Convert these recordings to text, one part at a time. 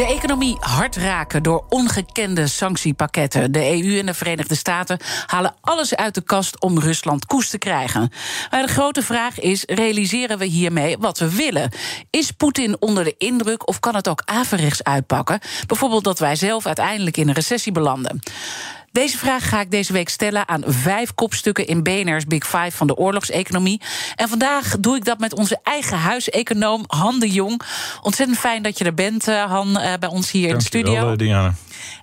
De economie hard raken door ongekende sanctiepakketten. De EU en de Verenigde Staten halen alles uit de kast om Rusland koers te krijgen. Maar de grote vraag is: realiseren we hiermee wat we willen? Is Poetin onder de indruk of kan het ook averechts uitpakken? Bijvoorbeeld dat wij zelf uiteindelijk in een recessie belanden. Deze vraag ga ik deze week stellen aan vijf kopstukken in BNR's Big Five van de oorlogseconomie. En vandaag doe ik dat met onze eigen huiseconoom Han de Jong. Ontzettend fijn dat je er bent, eh, Han, eh, bij ons hier in de studio. Wel, Diana.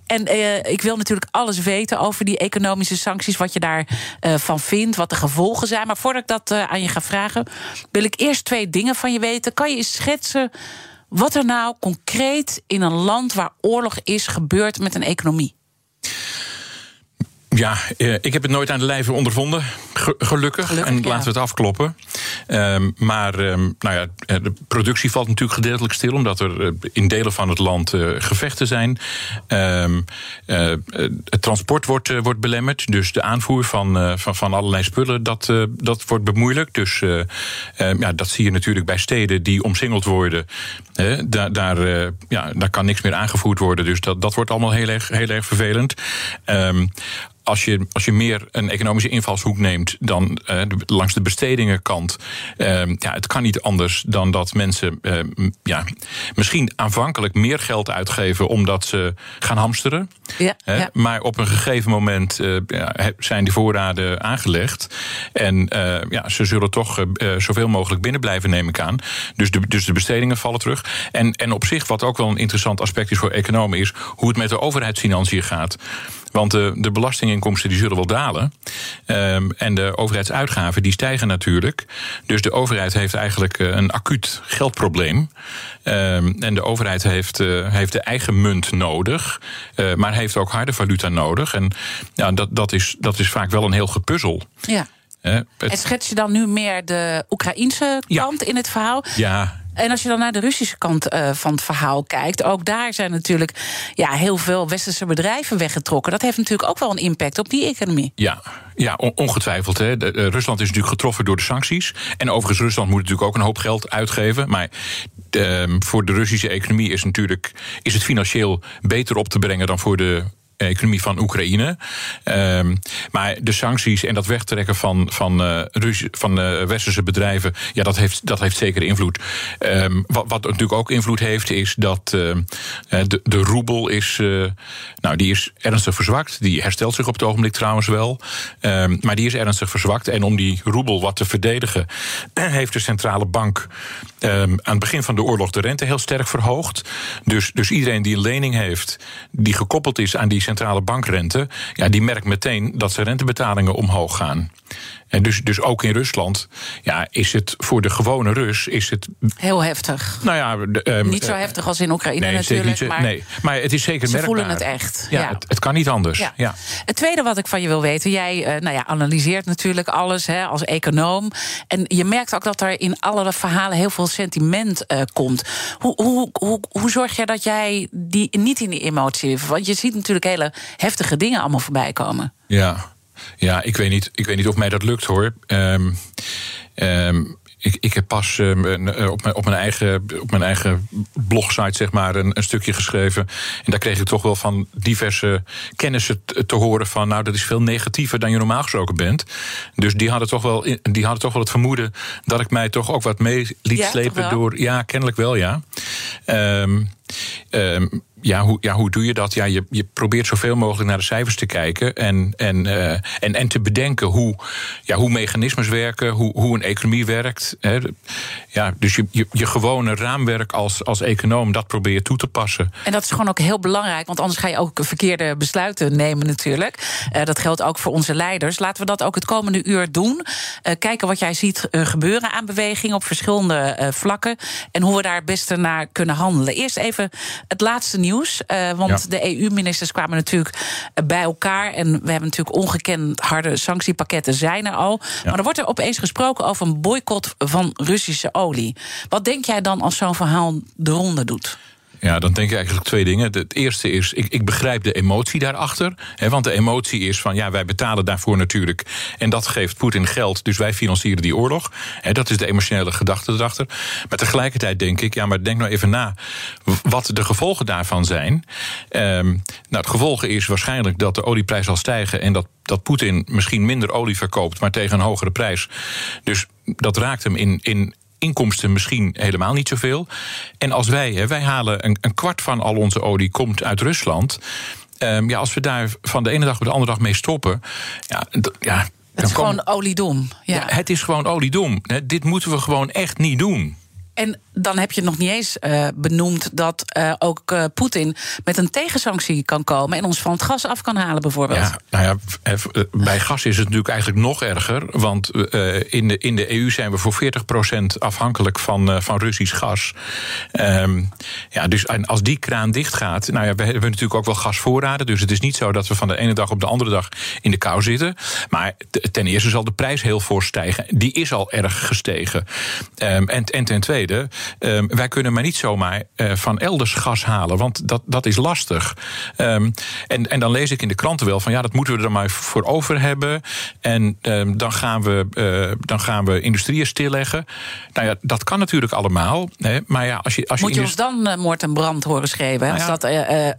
En uh, ik wil natuurlijk alles weten over die economische sancties, wat je daarvan uh, van vindt, wat de gevolgen zijn. Maar voordat ik dat uh, aan je ga vragen, wil ik eerst twee dingen van je weten. Kan je eens schetsen wat er nou concreet in een land waar oorlog is gebeurt met een economie? Ja, eh, ik heb het nooit aan de lijve ondervonden, gelukkig. gelukkig en laten we het afkloppen. Um, maar um, nou ja, eh, de productie valt natuurlijk gedeeltelijk stil, omdat er uh, in delen van het land uh, gevechten zijn. Um, het transport wordt, wordt belemmerd, dus de aanvoer van, van, van allerlei spullen dat, dat wordt bemoeilijkt. Dus ja, dat zie je natuurlijk bij steden die omsingeld worden. daar, daar, ja, daar kan niks meer aangevoerd worden, dus dat, dat wordt allemaal heel erg, heel erg vervelend als je, als je meer een economische invalshoek neemt dan uh, langs de bestedingenkant. Uh, ja, het kan niet anders dan dat mensen uh, ja, misschien aanvankelijk meer geld uitgeven omdat ze gaan hamsteren. Ja, ja. Maar op een gegeven moment ja, zijn die voorraden aangelegd. En ja, ze zullen toch zoveel mogelijk binnen blijven, neem ik aan. Dus de, dus de bestedingen vallen terug. En, en op zich, wat ook wel een interessant aspect is voor economen, is hoe het met de overheidsfinanciën gaat. Want de, de belastinginkomsten die zullen wel dalen. Um, en de overheidsuitgaven die stijgen natuurlijk. Dus de overheid heeft eigenlijk eh, een acuut geldprobleem. Um, en de overheid heeft, uh, heeft de eigen munt nodig. Uh, maar heeft ook harde valuta nodig. En ja, dat, dat, is, dat is vaak wel een heel gepuzzel. Ja. Uh, en schets je dan nu meer de Oekraïnse kant ja. in het verhaal? Ja. En als je dan naar de Russische kant uh, van het verhaal kijkt, ook daar zijn natuurlijk ja, heel veel westerse bedrijven weggetrokken. Dat heeft natuurlijk ook wel een impact op die economie. Ja, ja, ongetwijfeld. Hè. Rusland is natuurlijk getroffen door de sancties. En overigens, Rusland moet natuurlijk ook een hoop geld uitgeven. Maar de, voor de Russische economie is, natuurlijk, is het financieel beter op te brengen dan voor de economie van Oekraïne. Um, maar de sancties en dat wegtrekken van, van, uh, van uh, westerse bedrijven, ja, dat heeft, dat heeft zeker invloed. Um, wat, wat natuurlijk ook invloed heeft, is dat uh, de, de roebel is, nou, die is ernstig verzwakt. Die herstelt zich op het ogenblik trouwens wel. Um, maar die is ernstig verzwakt. En om die roebel wat te verdedigen, heeft de centrale bank aan het begin van de oorlog de rente heel sterk verhoogd. Dus, dus iedereen die een lening heeft, die gekoppeld is aan die centrale bankrente, ja, die merkt meteen dat zijn rentebetalingen omhoog gaan. En dus, dus ook in Rusland ja, is het voor de gewone Rus is het heel heftig. Nou ja, um, niet zo heftig als in Oekraïne nee, natuurlijk. Niet, maar, nee, maar het is zeker ze merkbaar. voelen het echt. Ja, ja. Het, het, kan niet anders. Ja. ja. Het tweede wat ik van je wil weten, jij uh, nou ja, analyseert natuurlijk alles hè, als econoom. En je merkt ook dat er in alle verhalen heel veel sentiment uh, komt. Hoe, hoe, hoe, hoe zorg je dat jij die niet in die emotie. Want je ziet natuurlijk hele heftige dingen allemaal voorbij komen. Ja. Ja, ik weet niet, ik weet niet of mij dat lukt hoor. Um, um, ik, ik heb pas um, op, mijn, op, mijn eigen, op mijn eigen blogsite zeg maar, een, een, stukje geschreven. En daar kreeg ik toch wel van diverse kennissen te, te horen van... nou, dat is veel negatiever dan je normaal gesproken bent. Dus die hadden toch wel, die hadden toch wel het vermoeden... dat ik mij toch ook wat mee liet ja, slepen door... Ja, kennelijk wel, ja. Um, um, ja, hoe, ja, hoe doe je dat? Ja, je, je probeert zoveel mogelijk naar de cijfers te kijken en, en, uh, en, en te bedenken hoe, ja, hoe mechanismes werken, hoe, hoe een economie werkt. Hè. Ja, dus je, je, gewone raamwerk als, als econoom, dat probeer je toe te passen. En dat is gewoon ook heel belangrijk, want anders ga je ook verkeerde besluiten nemen natuurlijk. Uh, dat geldt ook voor onze leiders. Laten we dat ook het komende uur doen. Uh, kijken wat jij ziet gebeuren aan beweging op verschillende vlakken en hoe we daar het beste naar kunnen handelen. Eerst even even het laatste nieuws. Uh, want de EU-ministers kwamen natuurlijk bij elkaar. En we hebben natuurlijk ongekend harde sanctiepakketten zijn er al. Maar er wordt er opeens gesproken over een boycott van Russische olie. Wat denk jij dan als zo'n verhaal de ronde doet? Ja, dan denk ik eigenlijk twee dingen. Het eerste is, ik, ik begrijp de emotie daarachter. Hè, want de emotie is van, ja, wij betalen daarvoor natuurlijk. En dat geeft Poetin geld, dus wij financieren die oorlog. Hè, dat is de emotionele gedachte erachter. Maar tegelijkertijd denk ik, ja, maar denk nou even na... wat de gevolgen daarvan zijn. Ehm, nou, het gevolg is waarschijnlijk dat de olieprijs zal stijgen... en dat, dat Poetin misschien minder olie verkoopt, maar tegen een hogere prijs. Dus dat raakt hem in, in inkomsten misschien helemaal niet zoveel. En als wij, hè, wij halen een, een kwart van al onze olie komt uit Rusland. Um, ja, als we daar van de ene dag op de andere dag mee stoppen, ja, ja het is gewoon oliedom. Ja. ja. het is gewoon oliedom. Dit moeten we gewoon echt niet doen. En dan heb je nog niet eens uh, benoemd dat uh, ook uh, Poetin met een tegensanctie kan komen en ons van het gas af kan halen, bijvoorbeeld. Ja, nou ja, bij gas is het natuurlijk eigenlijk nog erger. Want in, de, in de EU zijn we voor 40% afhankelijk van, van Russisch gas. Um, ja, dus als die kraan dicht gaat. Nou ja, we hebben natuurlijk ook wel gasvoorraden. Dus het is niet zo dat we van de ene dag op de andere dag in de kou zitten. Maar ten eerste zal de prijs heel voor stijgen. Die is al erg gestegen. En, en ten tweede Ehm, wij kunnen maar niet zomaar uh, van elders gas halen, want dat, dat is lastig. Um, en, en dan lees ik in de kranten wel van ja, dat moeten we er maar voor over hebben. En um, dan, gaan we, uh, dan gaan we industrieën stilleggen. Nou ja, dat kan natuurlijk allemaal. Hè, maar ja, als je, als Moet je, ons dan uh, moord en brand horen schreeuwen? Nou ja, als dat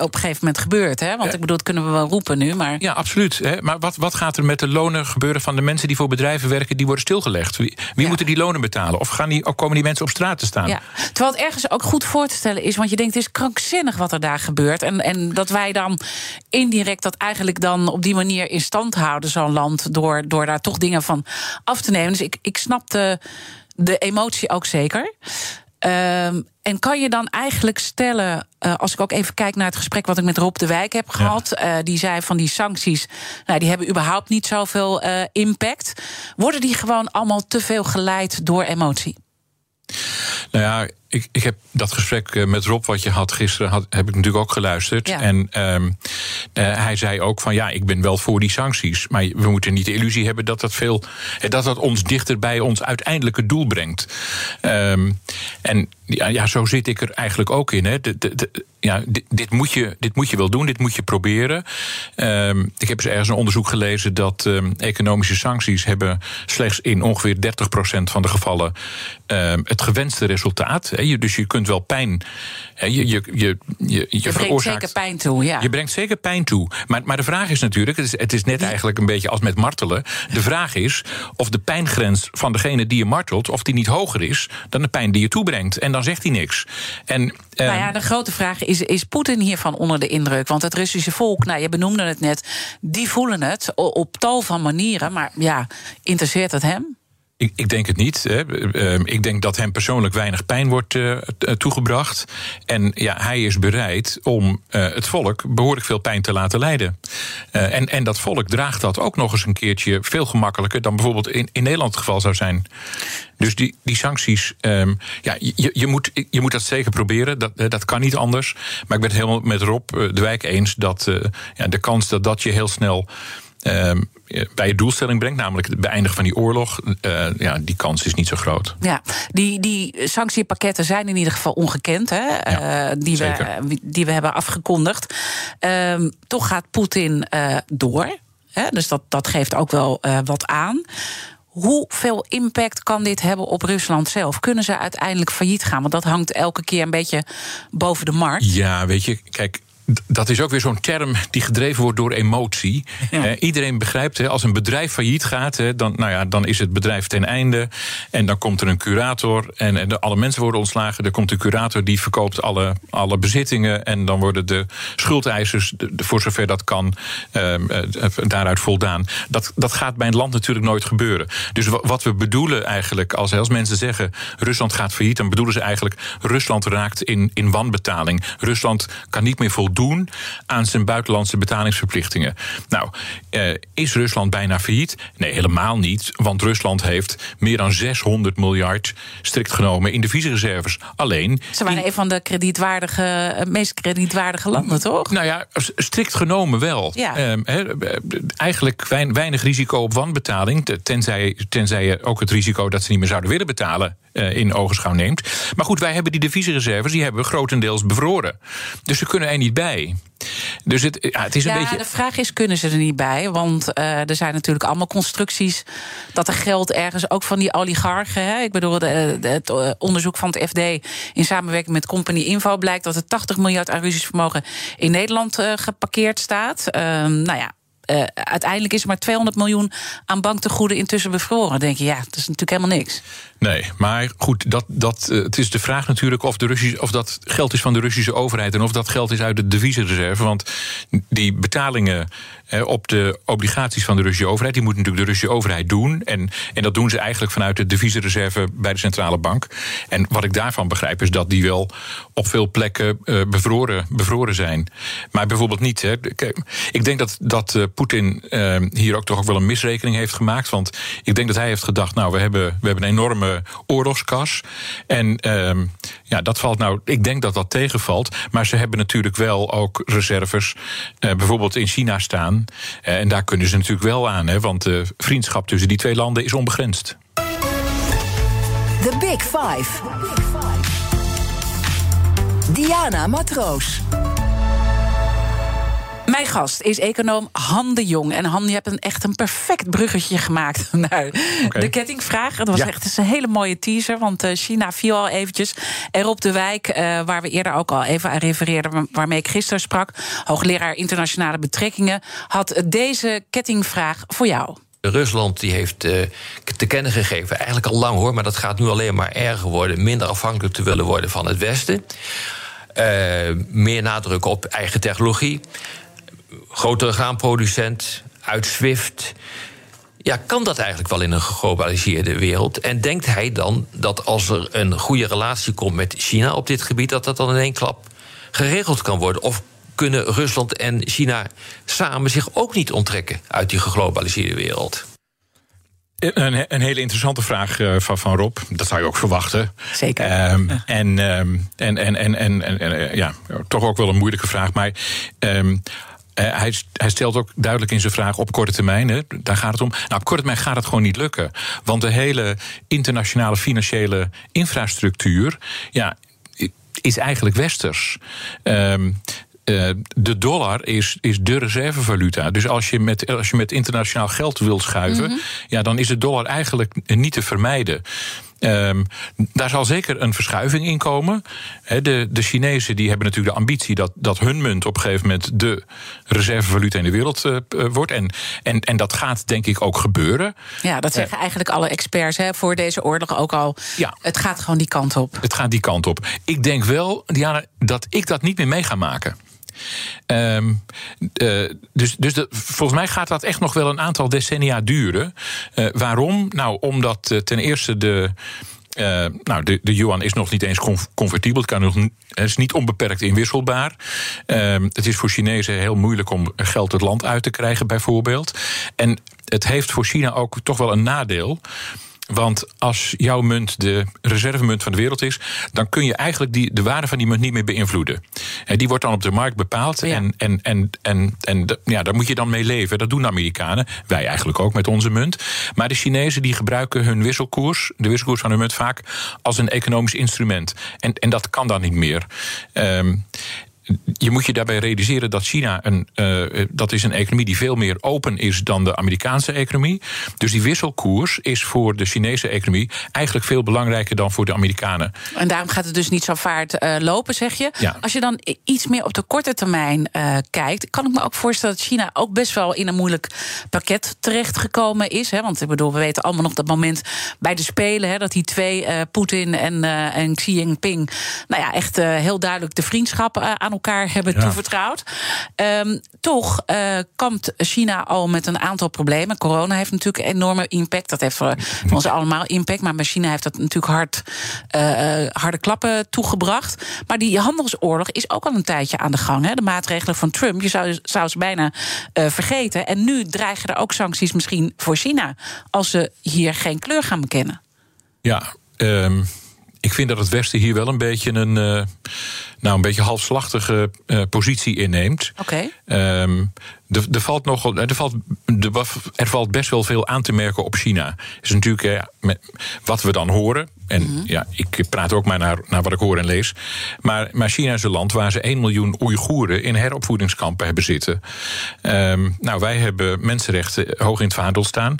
op een gegeven moment gebeurt. Hè? Want ik bedoel, dat kunnen we wel roepen nu. Maar... Ja, absoluut. Hè? Maar wat, wat gaat er met de lonen gebeuren van de mensen die voor bedrijven werken, die worden stilgelegd? Wie, wie ja. moeten die lonen betalen? Of, gaan die, of komen die mensen op straat te staan. Ja. Terwijl het ergens ook goed voor te stellen is, want je denkt het is krankzinnig wat er daar gebeurt. En, en dat wij dan indirect dat eigenlijk dan op die manier in stand houden, zo'n land, door, door daar toch dingen van af te nemen. Dus ik, ik snap de, de emotie ook zeker. Um, en kan je dan eigenlijk stellen, uh, als ik ook even kijk naar het gesprek wat ik met Rob de Wijk heb gehad, ja. uh, die zei van die sancties, nou, die hebben überhaupt niet zoveel uh, impact. Worden die gewoon allemaal te veel geleid door emotie? Nou ja, ik, ik heb dat gesprek eh, met Rob wat je had gisteren, had, heb ik natuurlijk ook geluisterd. Ja. En um, uh, hij zei ook van ja, ik ben wel voor die sancties. Maar we moeten niet de illusie hebben dat dat, veel, dat, dat ons dichter bij ons uiteindelijke doel brengt. Um, en ja, ja, zo zit ik er eigenlijk ook in. Hè. De, de, de, ja, dit, dit, moet je, dit moet je wel doen, dit moet je proberen. Um, ik heb eens ergens een onderzoek gelezen dat um, economische sancties hebben slechts in ongeveer 30% van de gevallen um, het gewenste resultaat. Dus je kunt wel pijn. Je, je, je, je, je, je brengt zeker pijn toe, ja. Je brengt zeker pijn toe. Maar, maar de vraag is natuurlijk, het is, het is net eigenlijk een beetje als met martelen. De vraag is of de pijngrens van degene die je martelt, of die niet hoger is dan de pijn die je toebrengt. En dan zegt hij niks. En, nou ja, de grote vraag is: is Poetin hiervan onder de indruk? Want het Russische volk, nou, je benoemde het net, die voelen het op tal van manieren. Maar ja, interesseert het hem? Ik, ik, denk het niet. Ehm, ik denk dat hem persoonlijk weinig pijn wordt uh, toegebracht. En ja, hij is bereid om uh, het volk behoorlijk veel pijn te laten lijden. En, en dat volk draagt dat ook nog eens een keertje veel gemakkelijker dan bijvoorbeeld in, in Nederland het geval zou zijn. Dus die, die sancties, um, ja, je, je, moet, je moet dat zeker proberen. Dat, dat kan niet anders. Maar ik ben het helemaal met Rob de Wijk eens dat ja, de kans dat dat je heel snel bij je doelstelling brengt, namelijk het beëindigen van die oorlog, uh, ja, die kans is niet zo groot. Ja, die, die sanctiepakketten zijn in ieder geval ongekend, hè, ja, uh, die, we, die we hebben afgekondigd. Uh, toch gaat Poetin door. Hè, dus dat, dat geeft ook wel wat aan. Hoeveel impact kan dit hebben op Rusland zelf? Kunnen ze uiteindelijk failliet gaan? Want dat hangt elke keer een beetje boven de markt. Ja, weet je, kijk, dat is ook weer zo'n term die gedreven wordt door emotie. Ja. iedereen begrijpt, hè, als een bedrijf failliet gaat, hè, dan, nou ja, dan is het bedrijf ten einde. En dan komt er een curator en, en de, alle mensen worden ontslagen. Er komt een curator die verkoopt alle, alle bezittingen. En dan worden de schuldeisers, de, voor zover dat kan, uh, daaruit voldaan. Dat, dat gaat bij een land natuurlijk nooit gebeuren. Dus wat we bedoelen eigenlijk, als, als mensen zeggen Rusland gaat failliet, dan bedoelen ze eigenlijk Rusland raakt in, in wanbetaling. Rusland kan niet meer voldoen voldoen aan zijn buitenlandse betalingsverplichtingen. Nou, uh, is Rusland bijna failliet? Nee, helemaal niet. Want Rusland heeft meer dan 600 miljard strikt genomen in de visiereserves. Alleen. Ze waren een van de kredietwaardige, eh, meest kredietwaardige landen, toch? Nou ja, strikt genomen wel. Ja. Uh, eigenlijk weinig risico op wanbetaling. Tenzij, tenzij je ook het risico dat ze niet meer zouden willen betalen in ogenschouw neemt. Maar goed, wij hebben die deviezenreserves, die hebben we grotendeels bevroren. Dus ze kunnen er niet bij. Dus het, ja, het is een ja, beetje. De vraag is: kunnen ze er niet bij? Want uh, er zijn natuurlijk allemaal constructies dat er geld ergens ook van die oligarchen. Hè? Ik bedoel, de, de, het eh, onderzoek van het FD in samenwerking met Company Info blijkt dat er 80 miljard aan Russisch vermogen in Nederland uh, geparkeerd staat. Uh, nou ja, uh, uiteindelijk is er maar 200 miljoen aan banktegoeden intussen bevroren. Dan denk je, ja, dat is natuurlijk helemaal niks. Nee, maar goed, dat, dat, uh, het is de vraag natuurlijk of, de Russische, of dat geld is van de Russische overheid en of dat geld is uit de deviezenreserve. Want die betalingen uh, op de obligaties van de Russische overheid, die moet natuurlijk de Russische overheid doen. En, en dat doen ze eigenlijk vanuit de deviezenreserve bij de centrale bank. En wat ik daarvan begrijp is dat die wel op veel plekken uh, bevroren, bevroren zijn. Maar bijvoorbeeld niet. Hè. Ik denk dat, dat Poetin hier ook toch ook wel een misrekening heeft gemaakt. Want ik denk dat hij heeft gedacht, nou, we hebben, we hebben een enorme oorlogskas. En uh, ja, dat valt nou. Ik denk dat dat tegenvalt. Maar ze hebben natuurlijk wel ook reserves. Uh, bijvoorbeeld in China staan. Uh, en daar kunnen ze natuurlijk wel aan. Hè, want de vriendschap tussen die twee landen is onbegrensd. The Big Five. Diana Matroos. Mijn gast is econoom Han de Jong. En Han, je hebt een, echt een perfect bruggetje gemaakt naar okay. de kettingvraag. Dat was ja. echt een hele mooie teaser, want uh, China viel al eventjes. Er op de wijk, uh, waar we eerder ook al even aan refereerden... waarmee ik gisteren sprak, hoogleraar internationale betrekkingen... had deze kettingvraag voor jou. Rusland die heeft uh, te kennen gegeven, eigenlijk al lang hoor... maar dat gaat nu alleen maar erger worden... minder afhankelijk te willen worden van het Westen... meer nadruk op eigen technologie grotere graanproducent, uit SWIFT. Ja, kan dat eigenlijk wel in een geglobaliseerde wereld? En denkt hij dan dat als er een goede relatie komt met China op dit gebied, dat dat dan in één klap geregeld kan worden? Of kunnen Rusland en China samen zich ook niet onttrekken uit die geglobaliseerde wereld? Een, een, hele interessante vraag uh, van, van Rob. Dat zou je ook verwachten. Zeker. Um, ja. en, um, en, en, en, en, en, en, ja, toch ook wel een moeilijke vraag. Maar um, uh, hij, hij, stelt ook duidelijk in zijn vraag op korte termijn, hè, daar gaat het om. Nou, op korte termijn gaat het gewoon niet lukken. Want de hele internationale financiële infrastructuur ja, is eigenlijk westers. Um, uh, de dollar is, is de reservevaluta. Dus als je met, als je met internationaal geld wilt schuiven, mm -hmm. ja, dan is de dollar eigenlijk niet te vermijden. Um, daar zal zeker een verschuiving in komen. He, de, de Chinezen die hebben natuurlijk de ambitie dat, dat hun munt op een gegeven moment de reservevaluta in de wereld uh, wordt. En, en, en dat gaat denk ik ook gebeuren. Ja, dat zeggen uh, eigenlijk alle experts hè, voor deze oorlog ook al. Ja, het gaat gewoon die kant op. Het gaat die kant op. Ik denk wel, Diana, dat ik dat niet meer mee ga maken. Um, uh, dus dus volgens mij gaat dat echt nog wel een aantal decennia duren. Uh, waarom? Nou, omdat uh, ten eerste de. Uh, nou, de, de yuan is nog niet eens convertibel. Het, kan nog, het is niet onbeperkt inwisselbaar. Uh, het is voor Chinezen heel moeilijk om geld het land uit te krijgen, bijvoorbeeld. En het heeft voor China ook toch wel een nadeel. Want als jouw munt de reservemunt van de wereld is, dan kun je eigenlijk die, de waarde van die munt niet meer beïnvloeden. En die wordt dan op de markt bepaald. Ja. En, en, en, en, en ja, daar moet je dan mee leven. Dat doen de Amerikanen. Wij eigenlijk ook met onze munt. Maar de Chinezen die gebruiken hun wisselkoers, de wisselkoers van hun munt, vaak als een economisch instrument. En, en dat kan dan niet meer. Um, je moet je daarbij realiseren dat China een, uh, dat is een economie die veel meer open is dan de Amerikaanse economie. Dus die wisselkoers is voor de Chinese economie eigenlijk veel belangrijker dan voor de Amerikanen. En daarom gaat het dus niet zo vaart uh, lopen, zeg je. Ja. Als je dan iets meer op de korte termijn uh, kijkt, kan ik me ook voorstellen dat China ook best wel in een moeilijk pakket terechtgekomen is. Hè? Want ik bedoel, we weten allemaal nog dat moment bij de Spelen, hè, dat die twee, Poetin en, en Xi Jinping, nou ja, echt heel duidelijk de vriendschap aan elkaar hebben toevertrouwd. Um, toch uh, kampt China al met een aantal problemen. Corona heeft natuurlijk een enorme impact. Dat heeft voor, ons allemaal impact. Maar China heeft dat natuurlijk hard, uh, harde klappen toegebracht. Maar die handelsoorlog is ook al een tijdje aan de gang. Hè. De maatregelen van Trump, je zou, zou ze bijna uh, vergeten. En nu dreigen er ook sancties misschien voor China. Als ze hier geen kleur gaan bekennen. Ja, um, ik vind dat het Westen hier wel een beetje een, uh, nou, een beetje halfslachtige uh, positie inneemt. Oké. Okay. Um, er, er, valt nog, er, valt, er valt best wel veel aan te merken op China. is natuurlijk eh, met, wat we dan horen. En mm -hmm. ja, ik praat ook maar naar, naar wat ik hoor en lees. Maar, maar China is een land waar ze 1 miljoen Oeigoeren in heropvoedingskampen hebben zitten. Um, nou, wij hebben mensenrechten hoog in het vaandel staan.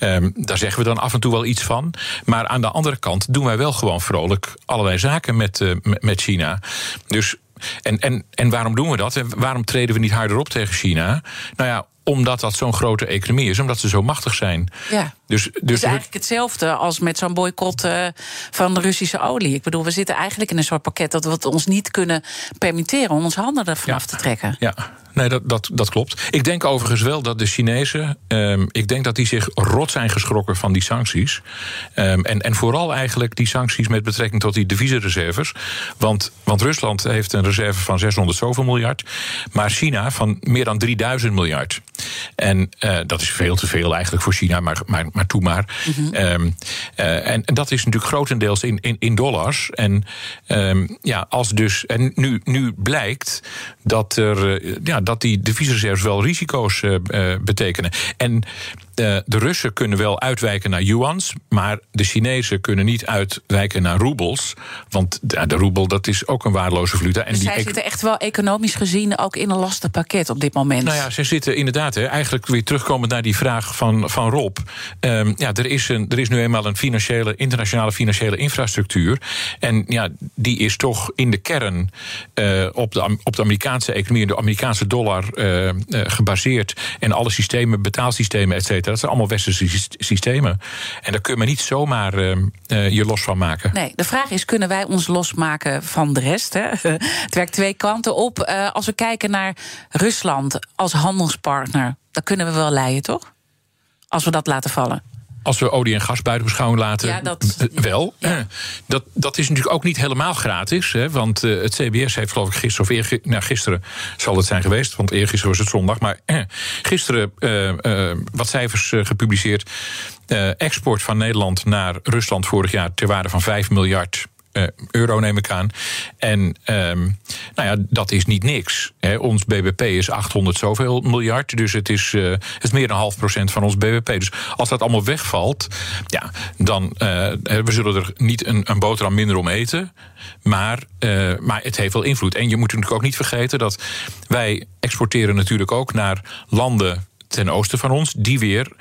Um, daar zeggen we dan af en toe wel iets van. Maar aan de andere kant doen wij wel gewoon vrolijk allerlei zaken met, uh, met China. Dus en, en, en waarom doen we dat? En waarom treden we niet harder op tegen China? Nou ja, omdat dat zo'n grote economie is, omdat ze zo machtig zijn. Ja. Dus, dus het is eigenlijk hetzelfde als met zo'n boycott uh, van de Russische olie. Ik bedoel, we zitten eigenlijk in een soort pakket dat we het ons niet kunnen permitteren om onze handen ervan ja. af te trekken. Ja, nee, dat, dat, dat klopt. Ik denk overigens wel dat de Chinezen, um, ik denk dat die zich rot zijn geschrokken van die sancties. Um, en, en vooral eigenlijk die sancties met betrekking tot die deviezenreserves. Want, want Rusland heeft een reserve van 600 zoveel miljard, maar China van meer dan 3000 miljard. En uh, dat is veel te veel eigenlijk voor China, maar, maar, maar toe maar. Mm -hmm. um, uh, en, en, dat is natuurlijk grotendeels in, in, in dollars. En um, ja, als dus. En nu, nu blijkt dat, er, uh, ja, dat die deviezenreserves wel risico's betekenen. En de, de Russen kunnen wel uitwijken naar yuans, maar de Chinezen kunnen niet uitwijken naar roebels. Want de, de roebel dat is ook een waardeloze valuta. En dus die zij zitten echt wel economisch gezien ook in een lastig pakket op dit moment. Nou ja, ze zitten inderdaad, hè, eigenlijk weer terugkomend naar die vraag van, van Rob. Um, ja, er is, een, er is nu eenmaal een financiële, internationale financiële infrastructuur. En ja, die is toch in de kern uh, op, de, op de Amerikaanse economie, de Amerikaanse dollar uh, uh, gebaseerd. En alle systemen, betaalsystemen, et cetera. Dat zijn allemaal westerse systemen. En daar kun je niet zomaar uh, je los van maken. Nee, de vraag is: kunnen wij ons losmaken van de rest? Hè? Het werkt twee kanten op. Als we kijken naar Rusland als handelspartner, dan kunnen we wel leiden, toch? Als we dat laten vallen als we olie en gas buiten beschouwing laten, ja, dat, wel. Ja. Dat, dat is natuurlijk ook niet helemaal gratis. Hè, want uh, het CBS heeft geloof ik gisteren, of eergisteren, nou, gisteren zal het zijn geweest, want eergisteren was het zondag. Maar eh, gisteren uh, uh, wat cijfers gepubliceerd. export van Nederland naar Rusland vorig jaar ter waarde van 5 miljard euro, neem ik aan. En um, nou ja, dat is niet niks. Hè. Ons BBP is 800 zoveel miljard. Dus het is, uh, het meer dan half procent van ons BBP. Dus als dat allemaal wegvalt, ja, dan uh, we zullen er niet een, een boterham minder om eten. Maar, maar het heeft wel invloed. En je moet natuurlijk ook niet vergeten dat wij exporteren natuurlijk ook naar landen ten oosten van ons, die weer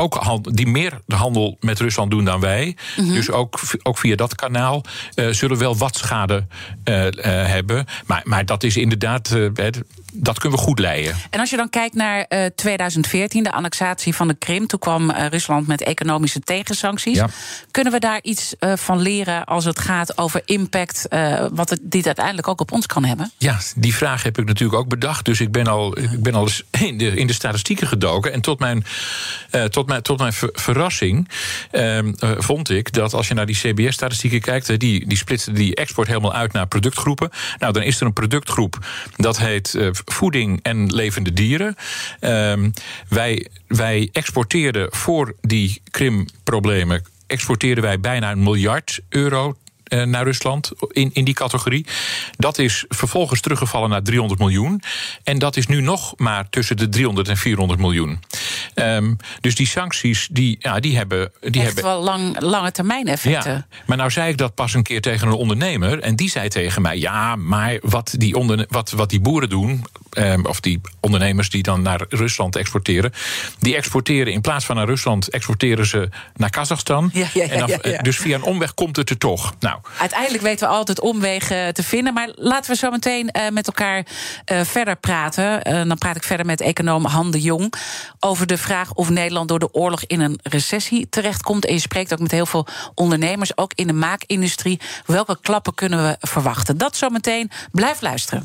ook die meer de handel met Rusland doen dan wij. Mm -hmm. Dus ook, ook via dat kanaal uh, zullen wel wat schade uh, uh, hebben. Maar, maar dat is inderdaad dat kunnen we goed leiden. En als je dan kijkt naar uh, 2014, de annexatie van de Krim, toen kwam uh, Rusland met economische tegensancties. Ja. Kunnen we daar iets uh, van leren als het gaat over impact, wat het, dit uiteindelijk ook op ons kan hebben? Ja, die vraag heb ik natuurlijk ook bedacht. Dus ik ben al, ik ben al eens in de, in de statistieken gedoken. En tot mijn, tot mijn, tot mijn ver, verrassing ehm, vond ik dat als je naar die CBS-statistieken kijkt, die, die splitsen die export helemaal uit naar productgroepen. Nou, dan is er een productgroep dat heet voeding en levende dieren. Um, wij, wij exporteerden voor die Krim-problemen exporteerden wij bijna een miljard euro naar Rusland in, in die categorie. Dat is vervolgens teruggevallen naar 300 miljoen. En dat is nu nog maar tussen de 300 en 400 miljoen. Um, dus die sancties, die, ja, die hebben... Die Echt hebben wel lang, lange termijn effecten. Ja, maar nou zei ik dat pas een keer tegen een ondernemer. En die zei tegen mij, ja, maar wat die, onder, wat, wat die boeren doen ehm, of die ondernemers die dan naar Rusland exporteren, die exporteren in plaats van naar Rusland, exporteren ze naar Kazachstan. Ja, ja, ja, En dan- ja. Dus via een omweg komt het er toch. Nou, Uiteindelijk weten we altijd omwegen te vinden. Maar laten we zo meteen eh, met elkaar eh, verder praten. Eh, dan praat ik verder met econoom Han de Jong over de vraag of Nederland door de oorlog in een recessie terechtkomt. En je spreekt ook met heel veel ondernemers, ook in de maakindustrie. Welke klappen kunnen we verwachten? Dat zometeen. Blijf luisteren.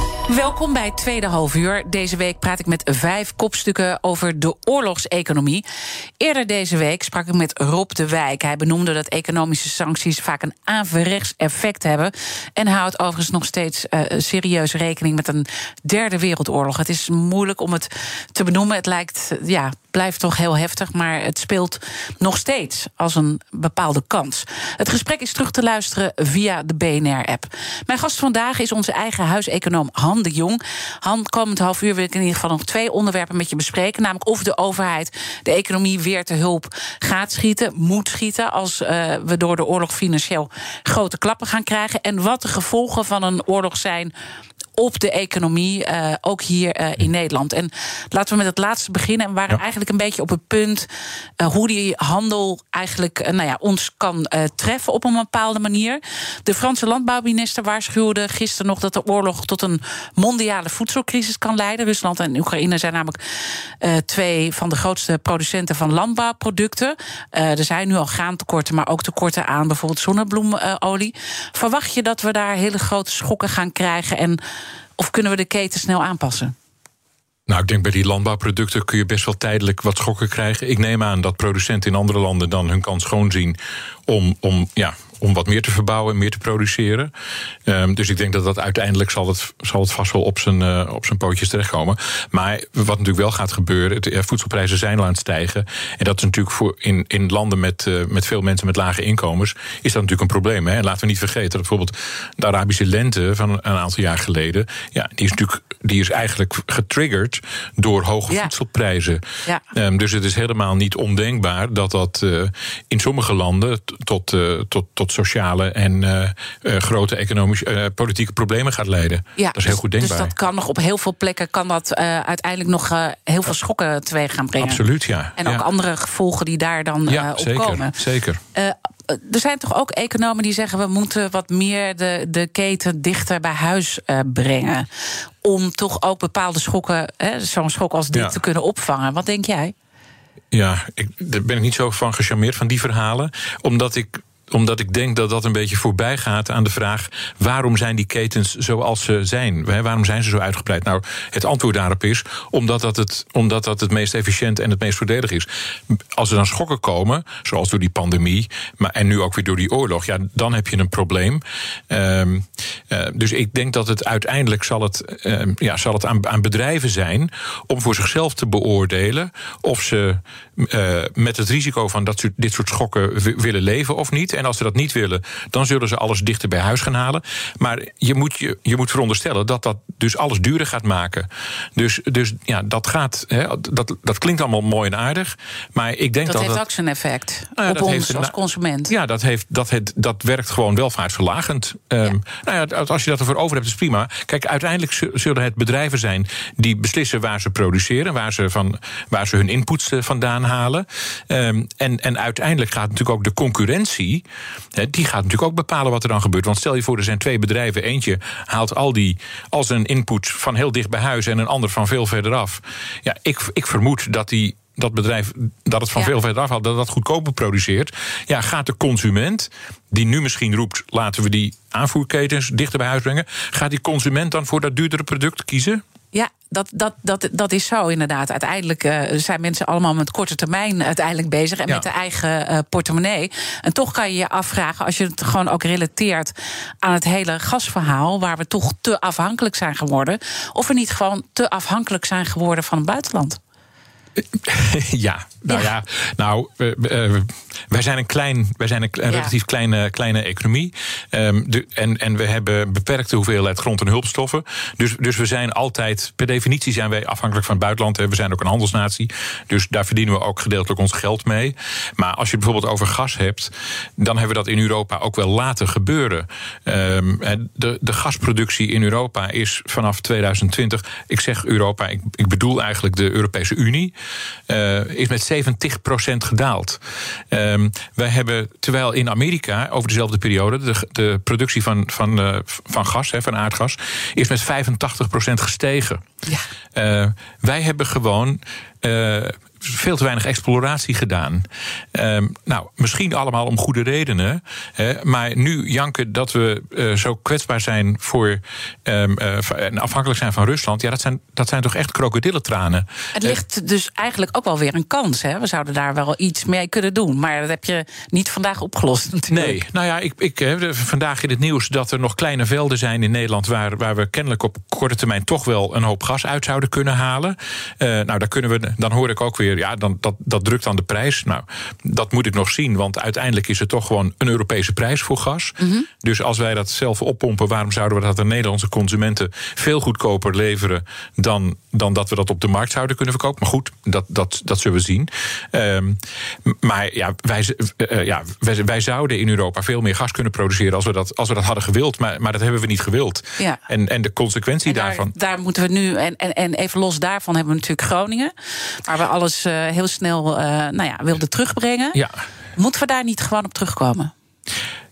Welkom bij tweede halfuur. Deze week praat ik met vijf kopstukken over de oorlogseconomie. Eerder deze week sprak ik met Rob de Wijk. Hij benoemde dat economische sancties vaak een averechts effect hebben. En houdt overigens nog steeds eh, serieus rekening met een derde wereldoorlog. Het is moeilijk om het te benoemen. Het lijkt, eh, ja, blijft toch heel heftig, maar het speelt nog steeds als een bepaalde kans. Het gesprek is terug te luisteren via de BNR-app. Mijn gast vandaag is onze eigen huiseconoom Han de Jong. Komend half uur wil ik in ieder geval nog twee onderwerpen met je bespreken. Namelijk of de overheid de economie weer te hulp gaat schieten, moet schieten... als eh, we door de oorlog financieel grote klappen gaan krijgen... en wat de gevolgen van een oorlog zijn op de economie, eh, ook hier eh, in Nederland. En laten we met het laatste beginnen. En we waren Ja. eigenlijk een beetje op het punt eh, hoe die handel eigenlijk nou ja, ons kan treffen op een bepaalde manier. De Franse landbouwminister waarschuwde gisteren nog dat de oorlog tot een mondiale voedselcrisis kan leiden. Rusland en Oekraïne zijn namelijk twee van de grootste producenten van landbouwproducten. Er zijn nu al graantekorten, maar ook tekorten aan bijvoorbeeld zonnebloemolie. Verwacht je dat we daar hele grote schokken gaan krijgen? En of kunnen we de keten snel aanpassen? Nou, ik denk bij die landbouwproducten kun je best wel tijdelijk wat schokken krijgen. Ik neem aan dat producenten in andere landen dan hun kans schoon zien om, om, ja, om wat meer te verbouwen en meer te produceren. Ehm, dus ik denk dat dat uiteindelijk zal het, zal het vast wel op zijn, eh, op zijn pootjes terechtkomen. Maar wat natuurlijk wel gaat gebeuren, het, eh, voedselprijzen zijn al aan het stijgen. En dat is natuurlijk voor in, in landen met, eh, met veel mensen met lage inkomens, is dat natuurlijk een probleem. Hè? En laten we niet vergeten dat bijvoorbeeld de Arabische lente van een aantal jaar geleden, ja, die is natuurlijk die is eigenlijk getriggerd door hoge Ja. voedselprijzen. Ja. Ehm, dus het is helemaal niet ondenkbaar dat dat in sommige landen tot, eh, tot, tot sociale en eh, eh, grote economische eh, politieke problemen gaat leiden. dat is heel goed denkbaar. Dus dat kan nog op heel veel plekken kan dat uiteindelijk nog heel veel schokken teweeg gaan brengen. Absoluut, ja. En ook ja. andere gevolgen die daar dan Ja, op zeker, komen. zeker. Er zijn toch ook economen die zeggen... we moeten wat meer de, de keten dichter bij huis brengen. Om toch ook bepaalde schokken, zo'n schok als dit, Ja. te kunnen opvangen. Wat denk jij? Ja, ik, daar ben ik niet zo van gecharmeerd van die verhalen. Omdat ik omdat ik denk dat dat een beetje voorbij gaat aan de vraag: waarom zijn die ketens zoals ze zijn? Waarom zijn ze zo uitgebreid? Nou, het antwoord daarop is omdat dat het, omdat dat het meest efficiënt en het meest voordelig is. Als er dan schokken komen, zoals door die pandemie, maar, en nu ook weer door die oorlog, ja, dan heb je een probleem. Ehm, eh, dus ik denk dat het uiteindelijk zal het, ehm, ja, zal het aan, aan bedrijven zijn om voor zichzelf te beoordelen of ze eh, met het risico van dat soort, dit soort schokken wi- willen leven of niet. En als ze dat niet willen, dan zullen ze alles dichter bij huis gaan halen. Maar je moet, je, je moet veronderstellen dat dat dus alles duurder gaat maken. Dus, dus ja, dat gaat. Hè, dat, dat klinkt allemaal mooi en aardig. Maar ik denk Dat, dat. heeft dat ook zijn effect Nou ja, op ons heeft als consument. ja, dat, heeft, dat, het, dat werkt gewoon welvaartsverlagend. Ehm, Nou ja, als je dat ervoor over hebt, is prima. Kijk, uiteindelijk zu- zullen het bedrijven zijn die beslissen waar ze produceren, waar ze, van, waar ze hun inputs eh, vandaan halen. Ehm, en, en uiteindelijk gaat natuurlijk ook de concurrentie, die gaat natuurlijk ook bepalen wat er dan gebeurt. Want stel je voor, er zijn twee bedrijven. Eentje haalt al, die, al zijn input van heel dicht bij huis en een ander van veel verder af. Ja, ik, ik vermoed dat die dat bedrijf dat het van Ja. veel verder afhaalt, dat dat goedkoper produceert. Ja, gaat de consument, die nu misschien roept: laten we die aanvoerketens dichter bij huis brengen, gaat die consument dan voor dat duurdere product kiezen? Dat, dat, dat, dat is zo inderdaad. Uiteindelijk uh, zijn mensen allemaal met korte termijn uiteindelijk bezig en met de eigen uh, portemonnee. En toch kan je je afvragen, als je het gewoon ook relateert aan het hele gasverhaal, waar we toch te afhankelijk zijn geworden, of we niet gewoon te afhankelijk zijn geworden van het buitenland. Ja, nou ja, nou, wij zijn een, klein, wij zijn een, relatief kleine, kleine economie. Um, de, en, en we hebben beperkte hoeveelheid grond- en hulpstoffen. Dus, dus we zijn altijd, per definitie zijn wij afhankelijk van het buitenland. We zijn ook een handelsnatie. Dus daar verdienen we ook gedeeltelijk ons geld mee. Maar als je bijvoorbeeld over gas hebt, dan hebben we dat in Europa ook wel laten gebeuren. Um, de, de gasproductie in Europa is vanaf 2020, ik zeg Europa, ik, ik bedoel eigenlijk de Europese Unie, uh, is met 70% gedaald. Um, wij hebben, terwijl in Amerika over dezelfde periode de, de productie van, van, uh, van gas, hè, van aardgas, is met 85% gestegen. Ja. Uh, wij hebben gewoon veel te weinig exploratie gedaan. Um, nou, misschien allemaal om goede redenen. Hè, maar nu janken dat we uh, zo kwetsbaar zijn voor um, uh, en afhankelijk zijn van Rusland. Ja, dat zijn, dat zijn toch echt krokodillentranen. Het ligt dus eigenlijk ook wel weer een kans. Hè? We zouden daar wel iets mee kunnen doen. Maar dat heb je niet vandaag opgelost. Natuurlijk. Nee, nou ja, ik, ik heb vandaag in het nieuws dat er nog kleine velden zijn in Nederland. Waar, waar we kennelijk op korte termijn toch wel een hoop gas uit zouden kunnen halen. nou, daar kunnen we, dan hoor ik ook weer ja, dan, dat, dat drukt aan de prijs. Nou, dat moet ik nog zien, want uiteindelijk is het toch gewoon een Europese prijs voor gas. Mm -hmm. Dus als wij dat zelf oppompen, waarom zouden we dat aan Nederlandse consumenten veel goedkoper leveren dan, dan dat we dat op de markt zouden kunnen verkopen? Maar goed, dat, dat, dat zullen we zien. Um, maar ja, wij, uh, ja wij, wij, zouden in Europa veel meer gas kunnen produceren als we dat, als we dat hadden gewild. Maar, maar dat hebben we niet gewild. Ja. En, en de consequentie en daar, daarvan. Daar moeten we nu, en, en, en even los daarvan hebben we natuurlijk Groningen. Waar we alles uh, heel snel uh, nou ja, wilde terugbrengen. Ja. Moeten we daar niet gewoon op terugkomen?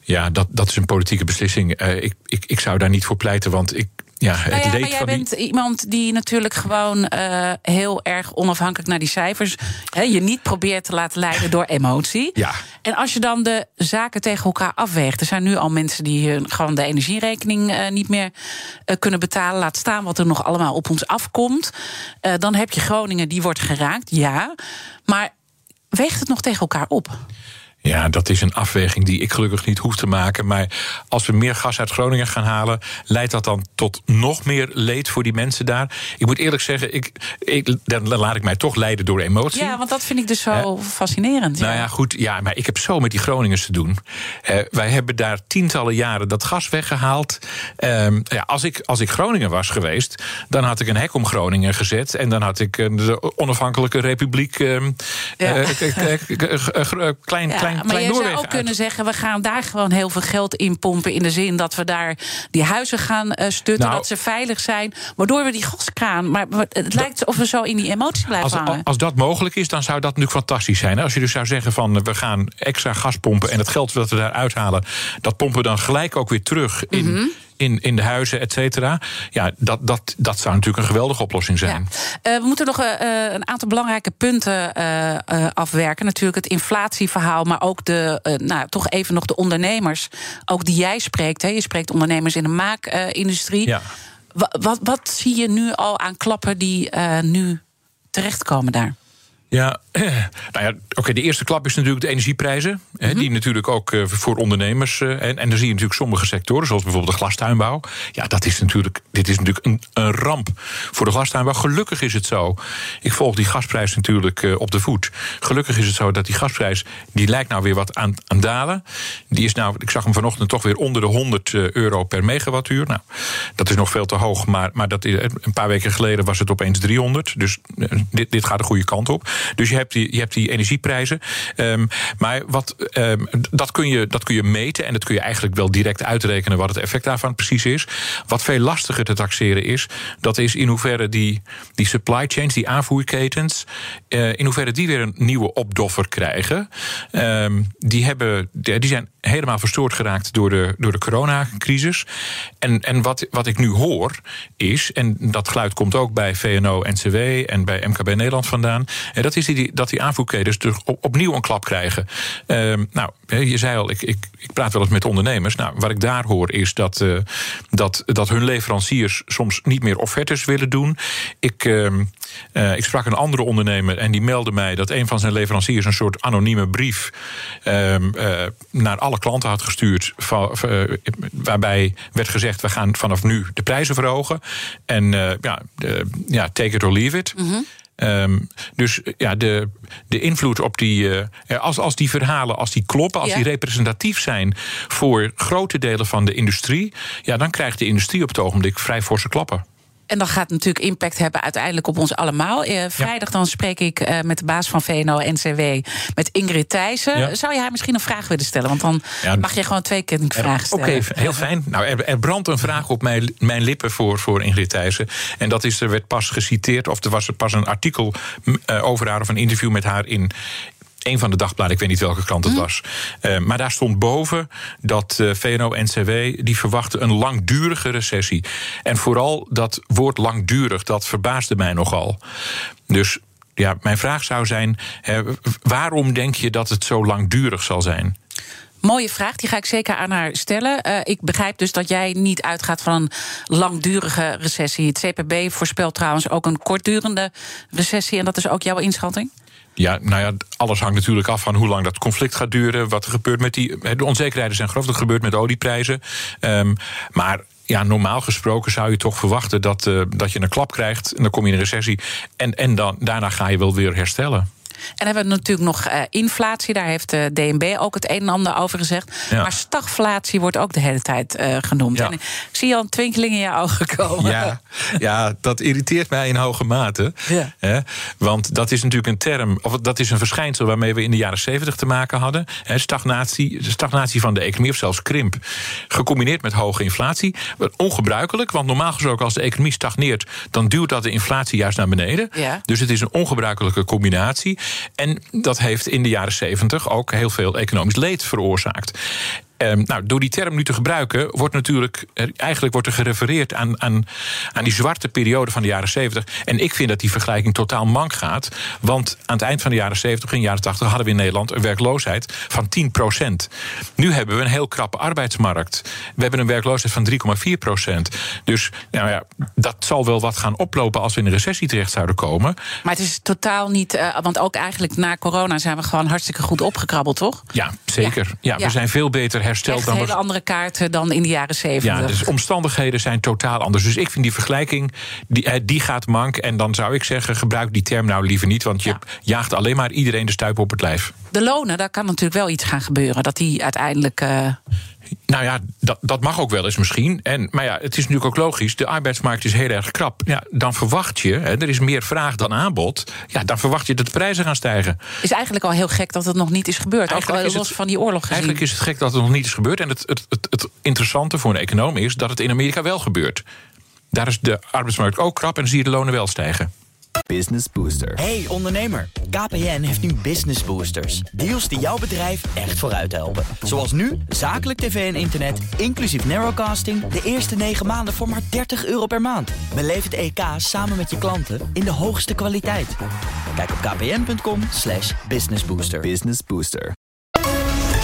Ja, dat, dat is een politieke beslissing. Uh, ik, ik, ik zou daar niet voor pleiten, want ik, ja, het nou ja, leed maar jij bent iemand die natuurlijk gewoon uh, heel erg onafhankelijk naar die cijfers. Je niet probeert te laten leiden door emotie. Ja. En als je dan de zaken tegen elkaar afweegt. Er zijn nu al mensen die uh, gewoon de energierekening uh, niet meer kunnen betalen. Laat staan wat er nog allemaal op ons afkomt. dan heb je Groningen, die wordt geraakt, ja. Maar weegt het nog tegen elkaar op? Ja, dat is een afweging die ik gelukkig niet hoef te maken. Maar als we meer gas uit Groningen gaan halen, leidt dat dan tot nog meer leed voor die mensen daar? Ik moet eerlijk zeggen, ik, ik, dan laat ik mij toch leiden door emotie. Ja, want dat vind ik dus zo fascinerend. Nou ja, goed, ja, maar ik heb zo met die Groningers te doen. Uh, wij hebben daar tientallen jaren dat gas weggehaald. Uh, ja, als, ik, als ik Groningen was geweest, dan had ik een hek om Groningen gezet. En dan had ik de onafhankelijke republiek. Ja. klein, klein ja, maar je zou ook kunnen zeggen, we gaan daar gewoon heel veel geld in pompen. In de zin dat we daar die huizen gaan uh, stutten, nou, dat ze veilig zijn. Waardoor we die gaskraan. Maar het lijkt of we zo in die emotie blijven als, hangen. Als dat mogelijk is, dan zou dat natuurlijk fantastisch zijn. Als je dus zou zeggen van we gaan extra gas pompen. En het geld dat we daar uithalen, dat pompen we dan gelijk ook weer terug in. Mm -hmm in, in de huizen, et cetera. Ja, dat, dat, dat zou natuurlijk een geweldige oplossing zijn. Ja. Uh, we moeten nog uh, een aantal belangrijke punten uh, afwerken. Natuurlijk het inflatieverhaal, maar ook de, nou, toch even nog de ondernemers. Ook die jij spreekt. Hè. Je spreekt ondernemers in de maakindustrie. Ja. Wat, wat, wat zie je nu al aan klappen die nu terechtkomen daar? Ja, nou ja, oké, de eerste klap is natuurlijk de energieprijzen. Mm -hmm. die natuurlijk ook uh, voor ondernemers. Uh, en, en dan zie je natuurlijk sommige sectoren, zoals bijvoorbeeld de glastuinbouw. Ja, dat is natuurlijk, dit is natuurlijk een, een ramp voor de glastuinbouw. Gelukkig is het zo. Ik volg die gasprijs natuurlijk uh, op de voet. Gelukkig is het zo dat die gasprijs, die lijkt nou weer wat aan, aan dalen. Die is nou, ik zag hem vanochtend toch weer onder de 100 euro per megawattuur. Nou, dat is nog veel te hoog, maar, maar dat een paar weken geleden was het opeens 300. Dus dit, dit gaat de goede kant op. Dus je hebt die, je hebt die energieprijzen. Um, maar wat, um, dat, kun je, dat kun je meten en dat kun je eigenlijk wel direct uitrekenen wat het effect daarvan precies is. Wat veel lastiger te taxeren is, dat is in hoeverre die, die supply chains, die aanvoerketens, uh, in hoeverre die weer een nieuwe opdoffer krijgen. Um, die, hebben, die zijn helemaal verstoord geraakt door de, door de coronacrisis. En, en wat, wat ik nu hoor is, en dat geluid komt ook bij VNO-NCW en bij MKB Nederland vandaan, dat is die, dat die aanvoerketens dus opnieuw een klap krijgen. Ehm, nou, je zei al, ik, ik, ik praat wel eens met ondernemers. Nou, wat ik daar hoor is dat, uh, dat, dat hun leveranciers soms niet meer offertes willen doen. Ik, uh, uh, ik sprak een andere ondernemer en die meldde mij dat een van zijn leveranciers een soort anonieme brief ehm, naar alle klanten had gestuurd. Waarbij werd gezegd: we gaan vanaf nu de prijzen verhogen. En ja, ja, take it or leave it. Mm Um, dus ja, de, de invloed op die. Uh, als, als die verhalen, als die kloppen, als die representatief zijn voor grote delen van de industrie, ja, dan krijgt de industrie op het ogenblik vrij forse klappen. En dat gaat natuurlijk impact hebben uiteindelijk op ons allemaal. Uh, vrijdag dan spreek ik uh, met de baas van VNO-NCW, met Ingrid Thijssen. Ja. Zou je haar misschien een vraag willen stellen? Want dan ja, mag je gewoon twee keer een vraag stellen. Oké, okay, heel fijn. Nou, er, er, brandt een vraag op mijn, mijn lippen voor, voor Ingrid Thijssen. En dat is, er werd pas geciteerd, of er was er pas een artikel uh, over haar... of een interview met haar in, een van de dagbladen, ik weet niet welke krant het hm. was. Uh, maar daar stond boven dat uh, VNO-NCW die verwachten een langdurige recessie. En vooral dat woord langdurig, dat verbaasde mij nogal. Dus ja, mijn vraag zou zijn: hè, waarom denk je dat het zo langdurig zal zijn? Mooie vraag, die ga ik zeker aan haar stellen. Uh, ik begrijp dus dat jij niet uitgaat van een langdurige recessie. Het CPB voorspelt trouwens ook een kortdurende recessie. En dat is ook jouw inschatting? Ja, nou ja, alles hangt natuurlijk af van hoe lang dat conflict gaat duren. Wat er gebeurt met die. De onzekerheden zijn groot. Wat gebeurt met olieprijzen. Um, maar ja, normaal gesproken zou je toch verwachten dat, uh, dat je een klap krijgt. En dan kom je in een recessie. En, en dan, daarna ga je wel weer herstellen. En hebben we natuurlijk nog uh, inflatie. Daar heeft de DNB ook het een en ander over gezegd. Ja. Maar stagflatie wordt ook de hele tijd uh, genoemd. Ja. En ik zie al een twinkeling in je ogen komen. Ja, ja dat irriteert mij in hoge mate. Ja. Hè? Want dat is natuurlijk een term, of dat is een verschijnsel waarmee we in de jaren zeventig te maken hadden. Hè? Stagnatie, stagnatie van de economie, of zelfs krimp. Gecombineerd met hoge inflatie. Ongebruikelijk, want normaal gesproken als de economie stagneert, dan duwt dat de inflatie juist naar beneden. Ja. Dus het is een ongebruikelijke combinatie. En dat heeft in de jaren zeventig ook heel veel economisch leed veroorzaakt. Um, nou, door die term nu te gebruiken, wordt natuurlijk eigenlijk wordt er gerefereerd aan, aan, aan die zwarte periode van de jaren 70. En ik vind dat die vergelijking totaal mank gaat. Want aan het eind van de jaren 70 en jaren 80 hadden we in Nederland een werkloosheid van 10% Nu hebben we een heel krappe arbeidsmarkt. We hebben een werkloosheid van 3,4% Dus nou ja, dat zal wel wat gaan oplopen als we in een recessie terecht zouden komen. Maar het is totaal niet. Uh, want ook eigenlijk na corona zijn we gewoon hartstikke goed opgekrabbeld, toch? Ja, zeker. Ja, we zijn veel beter hersteld Echt dan. hele andere kaarten dan in de jaren zeventig. Ja, dus omstandigheden zijn totaal anders. Dus ik vind die vergelijking, die, eh, die gaat mank. En dan zou ik zeggen, gebruik die term nou liever niet. Want je ja. jaagt alleen maar iedereen de stuip op het lijf. De lonen, daar kan natuurlijk wel iets gaan gebeuren. Dat die uiteindelijk. Uh nou ja, dat, dat mag ook wel eens misschien. En, maar ja, het is natuurlijk ook logisch. De arbeidsmarkt is heel erg krap. Ja, dan verwacht je, hè, er is meer vraag dan aanbod. Ja, dan verwacht je dat de prijzen gaan stijgen. Is eigenlijk al heel gek dat het nog niet is gebeurd. Eigenlijk ook het, van die oorlog gezien. Eigenlijk is het gek dat het nog niet is gebeurd. En het, het, het, het interessante voor een econoom is dat het in Amerika wel gebeurt. Daar is de arbeidsmarkt ook krap en zie je de lonen wel stijgen. Business Booster. Hey ondernemer, KPN heeft nu Business Boosters. Deals die jouw bedrijf echt vooruit helpen. Zoals nu, zakelijk tv en internet, inclusief narrowcasting... de eerste 9 maanden voor maar 30 euro per maand. Beleef het EK samen met je klanten in de hoogste kwaliteit. Kijk op kpn.com slash businessbooster. Business Booster.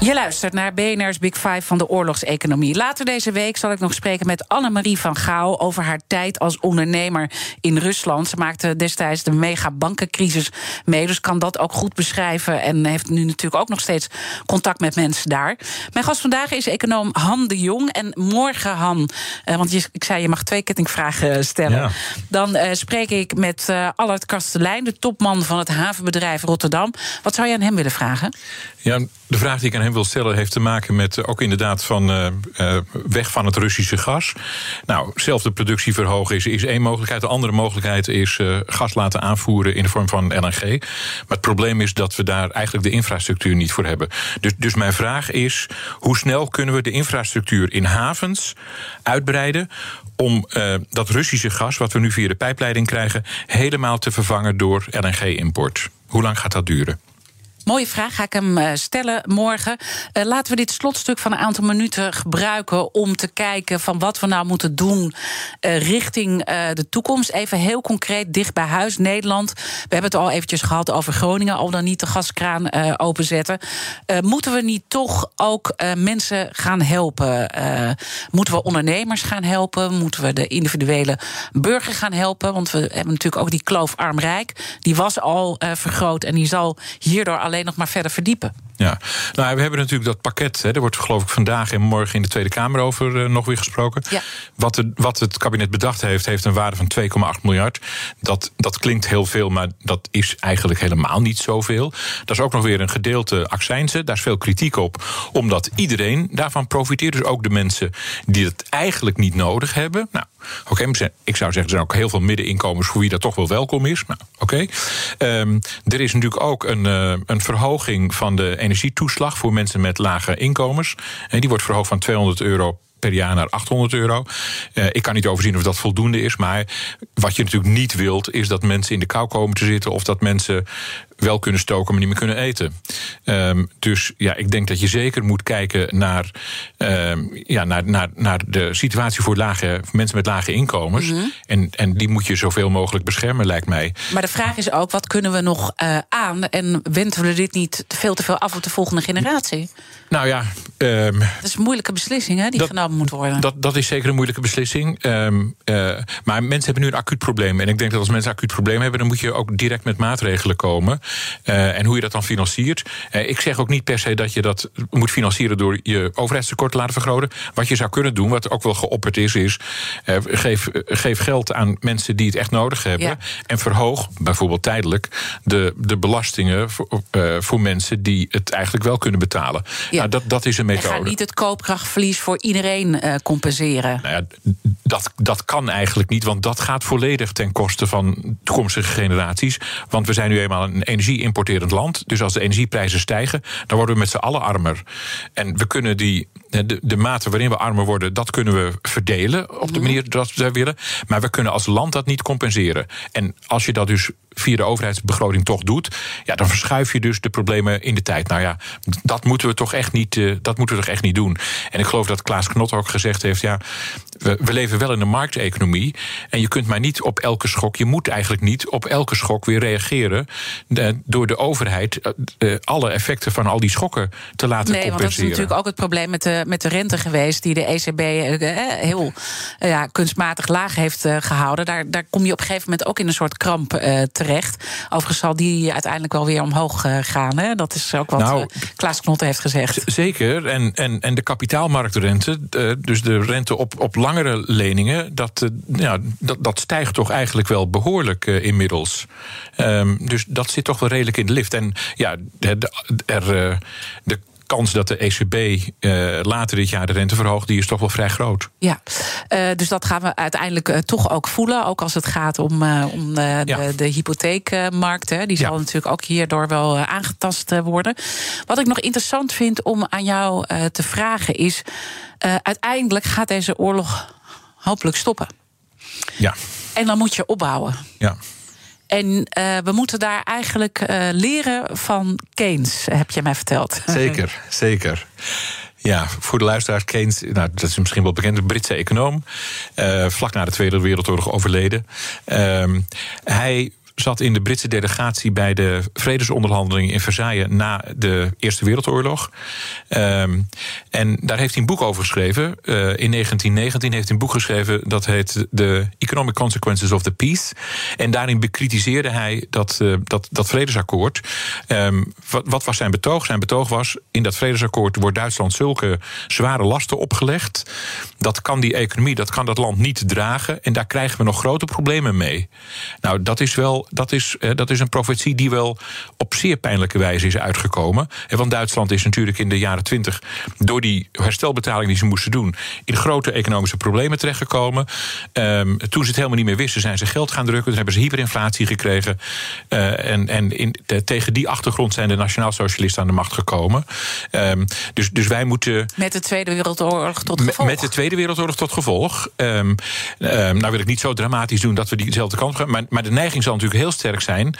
Je luistert naar BNR's Big Five van de oorlogseconomie. Later deze week zal ik nog spreken met Annemarie van Gaal over haar tijd als ondernemer in Rusland. Ze maakte destijds de megabankencrisis mee, dus kan dat ook goed beschrijven. En heeft nu natuurlijk ook nog steeds contact met mensen daar. Mijn gast vandaag is econoom Han de Jong. En morgen, Han, eh, want je, ik zei je mag twee kettingvragen stellen. Ja. Dan uh, spreek ik met uh, Allard Kastelein, de topman van het havenbedrijf Rotterdam. Wat zou je aan hem willen vragen? Ja, de vraag die ik aan hem wil stellen heeft te maken met ook inderdaad van uh, uh, weg van het Russische gas. Nou, zelf de productie verhogen is, is één mogelijkheid. De andere mogelijkheid is gas laten aanvoeren in de vorm van LNG. Maar het probleem is dat we daar eigenlijk de infrastructuur niet voor hebben. Dus, dus mijn vraag is: hoe snel kunnen we de infrastructuur in havens uitbreiden om dat Russische gas, wat we nu via de pijpleiding krijgen, helemaal te vervangen door LNG-import? Hoe lang gaat dat duren? Mooie vraag, ga ik hem eh, stellen morgen. Uh, laten we dit slotstuk van een aantal minuten gebruiken om te kijken van wat we nou moeten doen uh, richting de toekomst. Even heel concreet, dicht bij huis, Nederland. We hebben het al eventjes gehad over Groningen, al dan niet de gaskraan openzetten. moeten we niet toch ook mensen gaan helpen? moeten we ondernemers gaan helpen? Moeten we de individuele burger gaan helpen? Want we hebben natuurlijk ook die kloof arm-rijk. Die was al vergroot en die zal hierdoor alleen nog maar verder verdiepen. Ja, nou, we hebben natuurlijk dat pakket. Hè, er wordt geloof ik vandaag en morgen in de Tweede Kamer over uh, nog weer gesproken. Ja. Wat, de, wat het kabinet bedacht heeft, heeft een waarde van 2,8 miljard. Dat, dat klinkt heel veel, maar dat is eigenlijk helemaal niet zoveel. Dat is ook nog weer een gedeelte accijnzen. Daar is veel kritiek op, omdat iedereen daarvan profiteert. Dus ook de mensen die het eigenlijk niet nodig hebben. Nou, oké, ik zou zeggen, er zijn ook heel veel middeninkomens voor wie dat toch wel welkom is. Nou, oké. Um, er is natuurlijk ook een, uh, een verhoging van de energietoeslag voor mensen met lage inkomens. En die wordt verhoogd van 200 euro per jaar naar 800 euro. Uh, ik kan niet overzien of dat voldoende is. Maar wat je natuurlijk niet wilt, is dat mensen in de kou komen te zitten. of dat mensen wel kunnen stoken, maar niet meer kunnen eten. Um, dus ja, ik denk dat je zeker moet kijken naar, um, ja, naar, naar, naar de situatie voor lage, mensen met lage inkomens. Mm -hmm. en, en die moet je zoveel mogelijk beschermen, lijkt mij. Maar de vraag is ook, wat kunnen we nog uh, aan? En wenden we dit niet veel te veel af op de volgende generatie? Nou ja. Um, dat is een moeilijke beslissing hè, die dat, genomen moet worden. Dat, dat is zeker een moeilijke beslissing. Uh, maar mensen hebben nu een acuut probleem. En ik denk dat als mensen een acuut probleem hebben, dan moet je ook direct met maatregelen komen. Uh, en hoe je dat dan financiert. Uh, ik zeg ook niet per se dat je dat moet financieren door je overheidstekort te laten vergroten. Wat je zou kunnen doen, wat ook wel geopperd is, is uh, geef, geef geld aan mensen die het echt nodig hebben. Ja. En verhoog, bijvoorbeeld tijdelijk, de, de belastingen voor, voor mensen die het eigenlijk wel kunnen betalen. Ja. Nou, dat, dat is een methode. Je gaat niet het koopkrachtverlies voor iedereen compenseren. Nou ja, dat, dat kan eigenlijk niet, want dat gaat volledig ten koste van toekomstige generaties. Want we zijn nu eenmaal een energie-importerend land. Dus als de energieprijzen stijgen, dan worden we met z'n allen armer. En we kunnen die, de, de mate waarin we armer worden, dat kunnen we verdelen op de manier dat we willen. Maar we kunnen als land dat niet compenseren. En als je dat dus via de overheidsbegroting toch doet, ja, dan verschuif je dus de problemen in de tijd. Nou ja, dat moeten we toch echt niet, uh, dat moeten we toch echt niet doen. En ik geloof dat Klaas Knot ook gezegd heeft: ja, we, we leven wel in een markteconomie. En je kunt maar niet op elke schok, je moet eigenlijk niet op elke schok weer reageren. De, door de overheid uh, alle effecten van al die schokken te laten nee, compenseren. Want dat is natuurlijk ook het probleem met de, met de rente geweest, die de ECB uh, heel ja, kunstmatig laag heeft gehouden. Daar, daar kom je op een gegeven moment ook in een soort kramp terecht terecht. Overigens zal die uiteindelijk wel weer omhoog gaan. Hè? Dat is ook wat nou, Klaas Knot heeft gezegd. Zeker. En, en, en de kapitaalmarktrente, dus de rente op, op langere leningen, dat, ja, dat, dat stijgt toch eigenlijk wel behoorlijk inmiddels. Um, dus dat zit toch wel redelijk in de lift. En ja, de, de, er, de kans dat de ECB uh, later dit jaar de rente verhoogt, die is toch wel vrij groot. Ja, uh, dus dat gaan we uiteindelijk uh, toch ook voelen. Ook als het gaat om, om de, ja. de, hypotheekmarkt. Hè. Die zal natuurlijk ook hierdoor wel aangetast worden. Wat ik nog interessant vind om aan jou te vragen is: uiteindelijk gaat deze oorlog hopelijk stoppen. Ja. En dan moet je opbouwen. Ja. En uh, we moeten daar eigenlijk uh, leren van Keynes, heb je mij verteld. Zeker, zeker. Ja, voor de luisteraars, Keynes, nou, dat is misschien wel bekend, Britse econoom. Uh, vlak na de Tweede Wereldoorlog overleden. hij zat in de Britse delegatie bij de vredesonderhandelingen in Versailles na de Eerste Wereldoorlog. Um, en daar heeft hij een boek over geschreven. Uh, in 1919 heeft hij een boek geschreven dat heet The Economic Consequences of the Peace. En daarin bekritiseerde hij dat, uh, dat, dat vredesakkoord. Um, wat, wat, was zijn betoog? Zijn betoog was: in dat vredesakkoord wordt Duitsland zulke zware lasten opgelegd. Dat kan die economie, dat kan dat land niet dragen. En daar krijgen we nog grote problemen mee. Nou, dat is wel dat is, dat is een profetie die wel op zeer pijnlijke wijze is uitgekomen. Want Duitsland is natuurlijk in de jaren twintig door die herstelbetaling die ze moesten doen, in grote economische problemen terechtgekomen. Um, toen ze het helemaal niet meer wisten, zijn ze geld gaan drukken. Toen hebben ze hyperinflatie gekregen. Uh, en en in, de, tegen die achtergrond zijn de nationaalsocialisten aan de macht gekomen. Um, dus, dus wij moeten. Met de Tweede Wereldoorlog tot gevolg. Met de Tweede Wereldoorlog tot gevolg. Um, nou wil ik niet zo dramatisch doen dat we diezelfde kant gaan. Maar, maar de neiging zal natuurlijk heel sterk zijn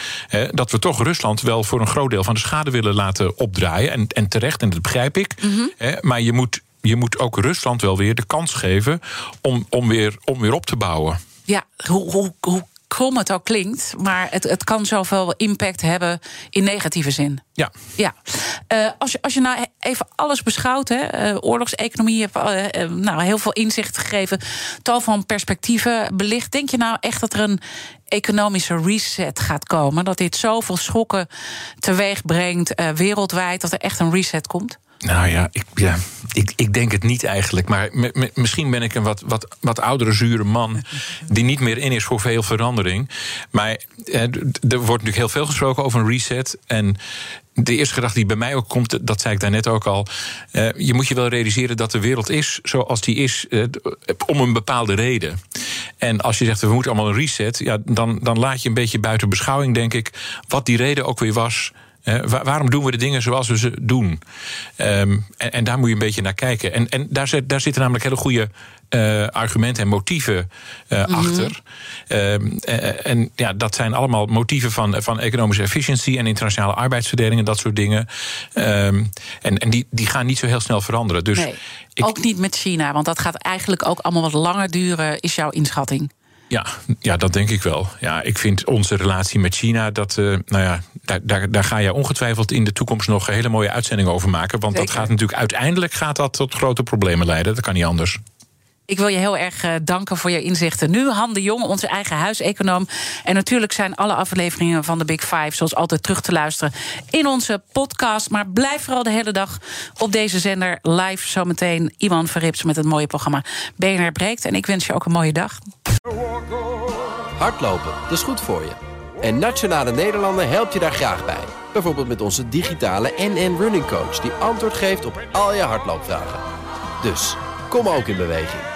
dat we toch Rusland wel voor een groot deel van de schade willen laten opdraaien. En, en terecht, en dat begrijp ik. Hè, maar je moet, je moet ook Rusland wel weer de kans geven om, om, weer, om weer op te bouwen. Ja, hoe, hoe, hoe krom het ook klinkt, maar het, het kan zoveel impact hebben in negatieve zin. Ja. Ja. Uh, als, je, als je nou even alles beschouwt, hè, uh, oorlogseconomie, hebt uh, nou, heel veel inzicht gegeven, tal van perspectieven belicht. Denk je nou echt dat er een economische reset gaat komen? Dat dit zoveel schokken teweeg brengt wereldwijd, dat er echt een reset komt? Nou ja, ik, ja ik, ik denk het niet eigenlijk. Maar misschien ben ik een wat, wat, wat oudere, zure man. die niet meer in is voor veel verandering. Maar eh, er wordt natuurlijk heel veel gesproken over een reset. En de eerste gedachte die bij mij ook komt, dat zei ik daarnet ook al. Uh, je moet je wel realiseren dat de wereld is zoals die is uh, om een bepaalde reden. En als je zegt we moeten allemaal een reset, ja, dan, dan laat je een beetje buiten beschouwing, denk ik, wat die reden ook weer was waarom doen we de dingen zoals we ze doen? Um, en, en, daar moet je een beetje naar kijken. En, en daar, zit, daar zitten namelijk hele goede uh, argumenten en motieven uh, mm -hmm. achter. Um, en ja, dat zijn allemaal motieven van, van economische efficiëntie en internationale arbeidsverdeling en dat soort dingen. Um, en en die, die gaan niet zo heel snel veranderen. Dus nee, ik, ook niet met China, want dat gaat eigenlijk ook allemaal wat langer duren, is jouw inschatting. Ja, ja, dat denk ik wel. Ja, ik vind onze relatie met China, dat, uh, nou ja, daar, daar, daar ga je ongetwijfeld in de toekomst nog hele mooie uitzendingen over maken. Want Zeker. dat gaat natuurlijk uiteindelijk gaat dat tot grote problemen leiden. Dat kan niet anders. Ik wil je heel erg uh, danken voor je inzichten. Nu Han de Jong, onze eigen huiseconoom. En natuurlijk zijn alle afleveringen van de Big Five... zoals altijd terug te luisteren in onze podcast. Maar blijf vooral de hele dag op deze zender live. Zometeen Iwan Verrips met het mooie programma BNR Breekt. En ik wens je ook een mooie dag. Hardlopen, dat is goed voor je. En Nationale Nederlanden helpt je daar graag bij. Bijvoorbeeld met onze digitale NN Running Coach... die antwoord geeft op al je hardloopvragen. Dus, kom ook in beweging.